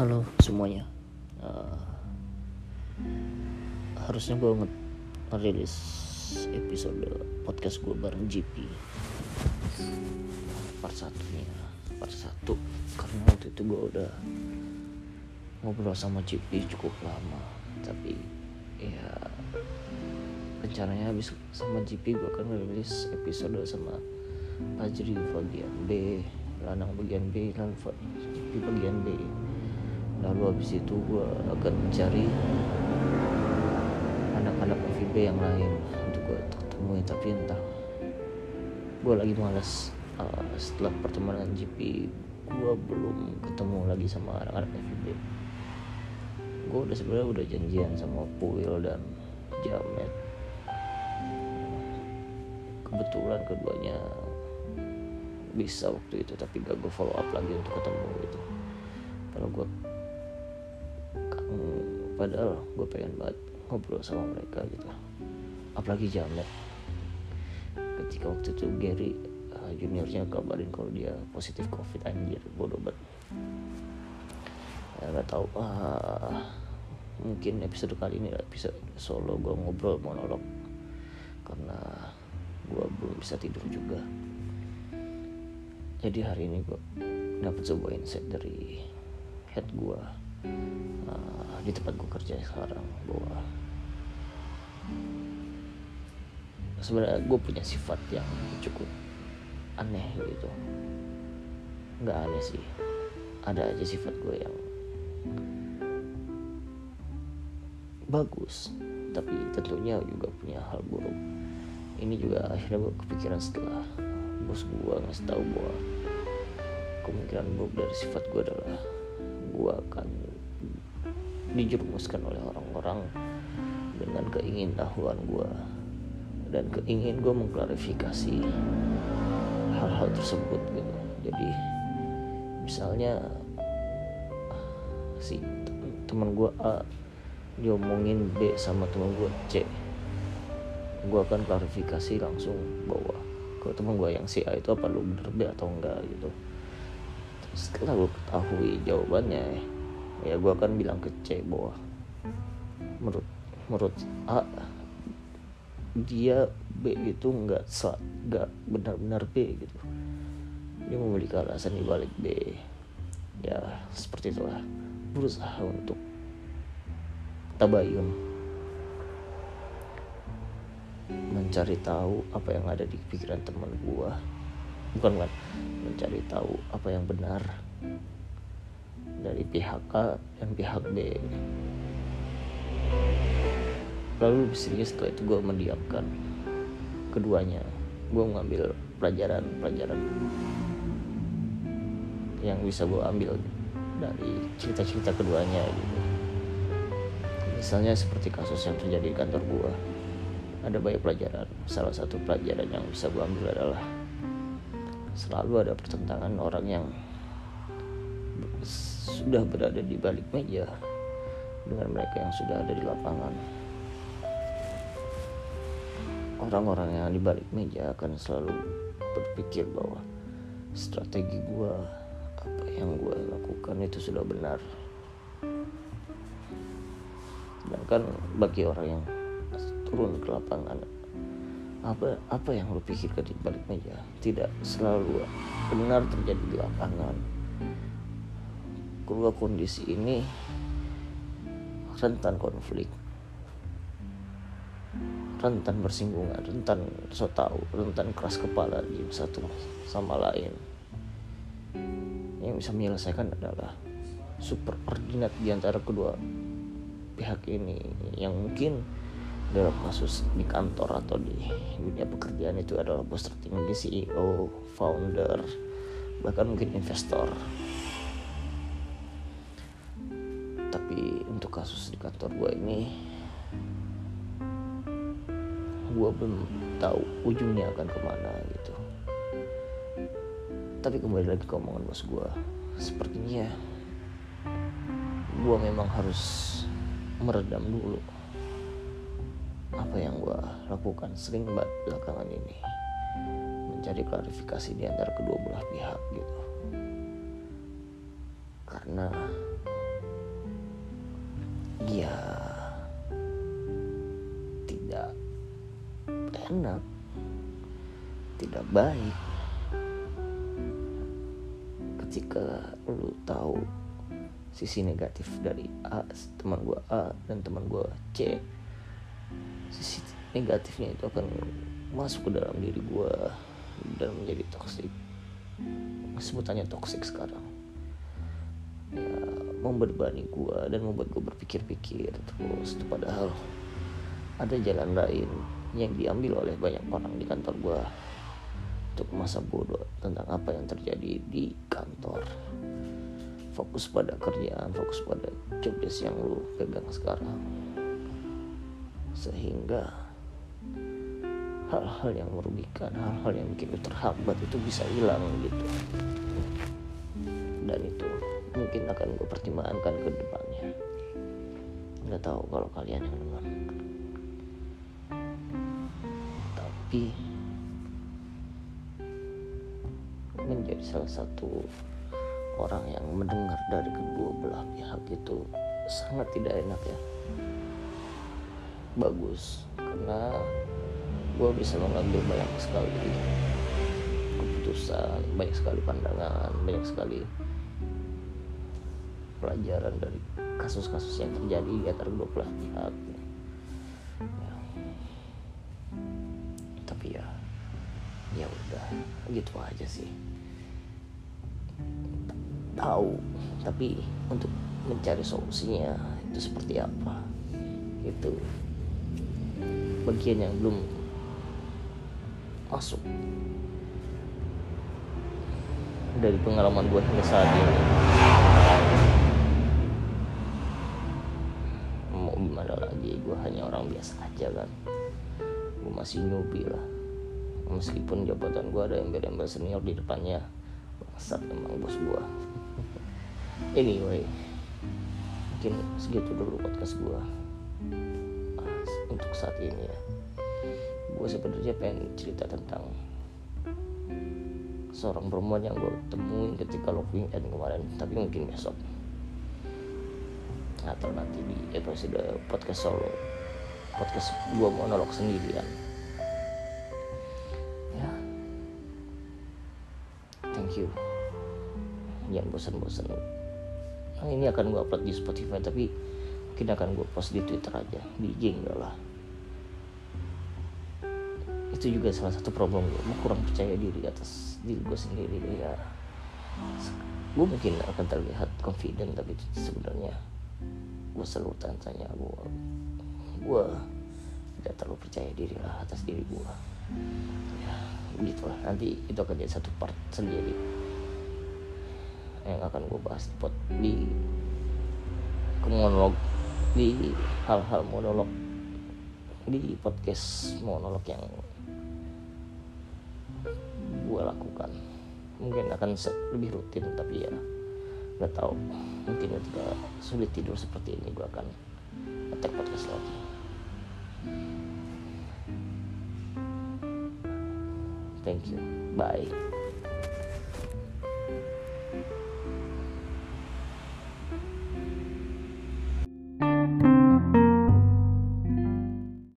Halo. Semuanya. Uh, Harusnya gue ngerilis episode podcast gue bareng GP Part satunya Part satu. Karena waktu itu gue udah Ngobrol sama GP cukup lama. Tapi ya Rencananya habis sama GP gue akan ngerilis episode sama Fajri bagian B Lanang bagian B GP bagian B lalu habis itu gue akan mencari anak-anak FIB yang lain untuk gue ketemuin tapi entah gue lagi malas uh, setelah pertemanan GP gue belum ketemu lagi sama anak-anak FIB gue udah sebenarnya udah janjian sama Puil dan Jamet. Kebetulan keduanya bisa waktu itu tapi gak gue follow up lagi untuk ketemu gitu. Kalau gue padahal gue pengen banget ngobrol sama mereka gitu. Apalagi Jamet ketika waktu itu Gary uh, juniornya kabarin kalau dia positif covid anjir bodoh banget. Ya nggak tahu. Uh, mungkin episode kali ini episode solo gue ngobrol monolog. Karena gue belum bisa tidur juga. Jadi hari ini gue dapat sebuah insight dari head gue uh, di tempat gue kerja sekarang bahwa sebenarnya gue punya sifat yang cukup aneh gitu. Nggak aneh sih. Ada aja sifat gue yang bagus tapi tentunya juga punya hal buruk. Ini juga akhirnya gue kepikiran setelah bos gue ngasih tahu bahwa kemungkinan buruk dari sifat gue adalah gue akan dijerumuskan oleh orang-orang dengan keingin tahuan gue dan keingin gue mengklarifikasi hal-hal tersebut gitu. Jadi misalnya si teman gue A diomongin B sama teman gue C gue akan klarifikasi langsung bahwa ke teman gue yang si A itu apa lu bener B atau enggak? Gitu. Setelah gue ketahui jawabannya ya gue akan bilang ke C bahwa menurut menurut A dia B itu nggak nggak benar-benar B gitu. Dia memiliki alasan di balik B. Ya seperti itulah. Berusaha untuk tabayun. Mencari tahu apa yang ada di pikiran teman gua. Bukan bukan. Mencari tahu apa yang benar dari pihak A dan pihak B lalu serius setelah itu gue mendiamkan keduanya. Gue mengambil pelajaran-pelajaran yang bisa gue ambil dari cerita-cerita keduanya gitu. Misalnya seperti kasus yang terjadi di kantor gue ada banyak pelajaran. Salah satu pelajaran yang bisa gue ambil adalah selalu ada pertentangan orang yang sudah berada di balik meja dengan mereka yang sudah ada di lapangan. Orang-orang yang di balik meja akan selalu berpikir bahwa strategi gue, apa yang gue lakukan itu sudah benar. Sedangkan bagi orang yang turun ke lapangan, apa apa yang lo pikirkan di balik meja tidak selalu benar terjadi di lapangan kedua kondisi ini rentan konflik rentan bersinggungan rentan so tahu rentan keras kepala di satu sama lain yang bisa menyelesaikan adalah super ordinat di antara kedua pihak ini yang mungkin dalam kasus di kantor atau di dunia pekerjaan itu adalah bos tertinggi CEO, founder, bahkan mungkin investor. Kasus di kantor gue ini gue belum tahu ujungnya akan ke mana gitu. Tapi kembali lagi ke omongan bos gue sepertinya gue memang harus meredam dulu apa yang gue lakukan sering banget belakangan ini. Mencari klarifikasi di antara kedua belah pihak gitu. Karena ya tidak enak tidak baik. Ketika lu tahu sisi negatif dari A teman gue A dan teman gue C sisi negatifnya itu akan masuk ke dalam diri gue dan menjadi toksik sebutannya toksik sekarang membebani gue dan membuat gue berpikir-pikir terus. Padahal ada jalan lain yang diambil oleh banyak orang di kantor gue untuk masa bodoh tentang apa yang terjadi di kantor. Fokus pada kerjaan fokus pada job yang lu pegang sekarang. Sehingga hal-hal yang merugikan hal-hal yang bikin lu terhambat itu bisa hilang gitu. Dan itu mungkin akan gue pertimbangkan ke depannya. Nggak tahu kalau kalian yang dengar tapi menjadi salah satu orang yang mendengar dari kedua belah pihak itu sangat tidak enak ya. Bagus karena gue bisa mengambil banyak sekali keputusan banyak sekali pandangan banyak sekali pelajaran dari kasus-kasus yang terjadi di antara pihak. Ya. tapi ya ya udah gitu aja sih. Tahu tapi untuk mencari solusinya itu seperti apa? Itu bagian yang belum masuk dari pengalaman gue hingga saat ini orang biasa aja kan gue masih newbie lah. Meskipun jabatan gue ada embel-embel senior di depannya. Bangsat emang bos gue anyway mungkin segitu dulu podcast gue untuk saat ini ya. Gue sebenarnya pengen cerita tentang seorang perempuan yang gue temuin ketika locking weekend kemarin tapi mungkin besok. Atau nanti di episode podcast solo podcast gue monolog sendirian. Ya. Thank you. Jangan bosan-bosan. Nah, ini akan gue upload di Spotify tapi mungkin akan gue post di Twitter aja. Di IG enggak lah. Itu juga salah satu problem gue gue kurang percaya diri atas diri gue sendiri ya. Gue mungkin akan terlihat confident tapi sebenarnya gue selalu tanya gue gue tidak terlalu percaya diri lah atas diri gue ya begitulah nanti itu akan jadi satu part sendiri. Yang akan gue bahas di pot di monolog di hal-hal monolog di podcast monolog yang gue lakukan. Mungkin akan lebih rutin tapi ya nggak tahu. Mungkin ketika sulit tidur seperti ini gue akan attack podcast lagi thank you. Bye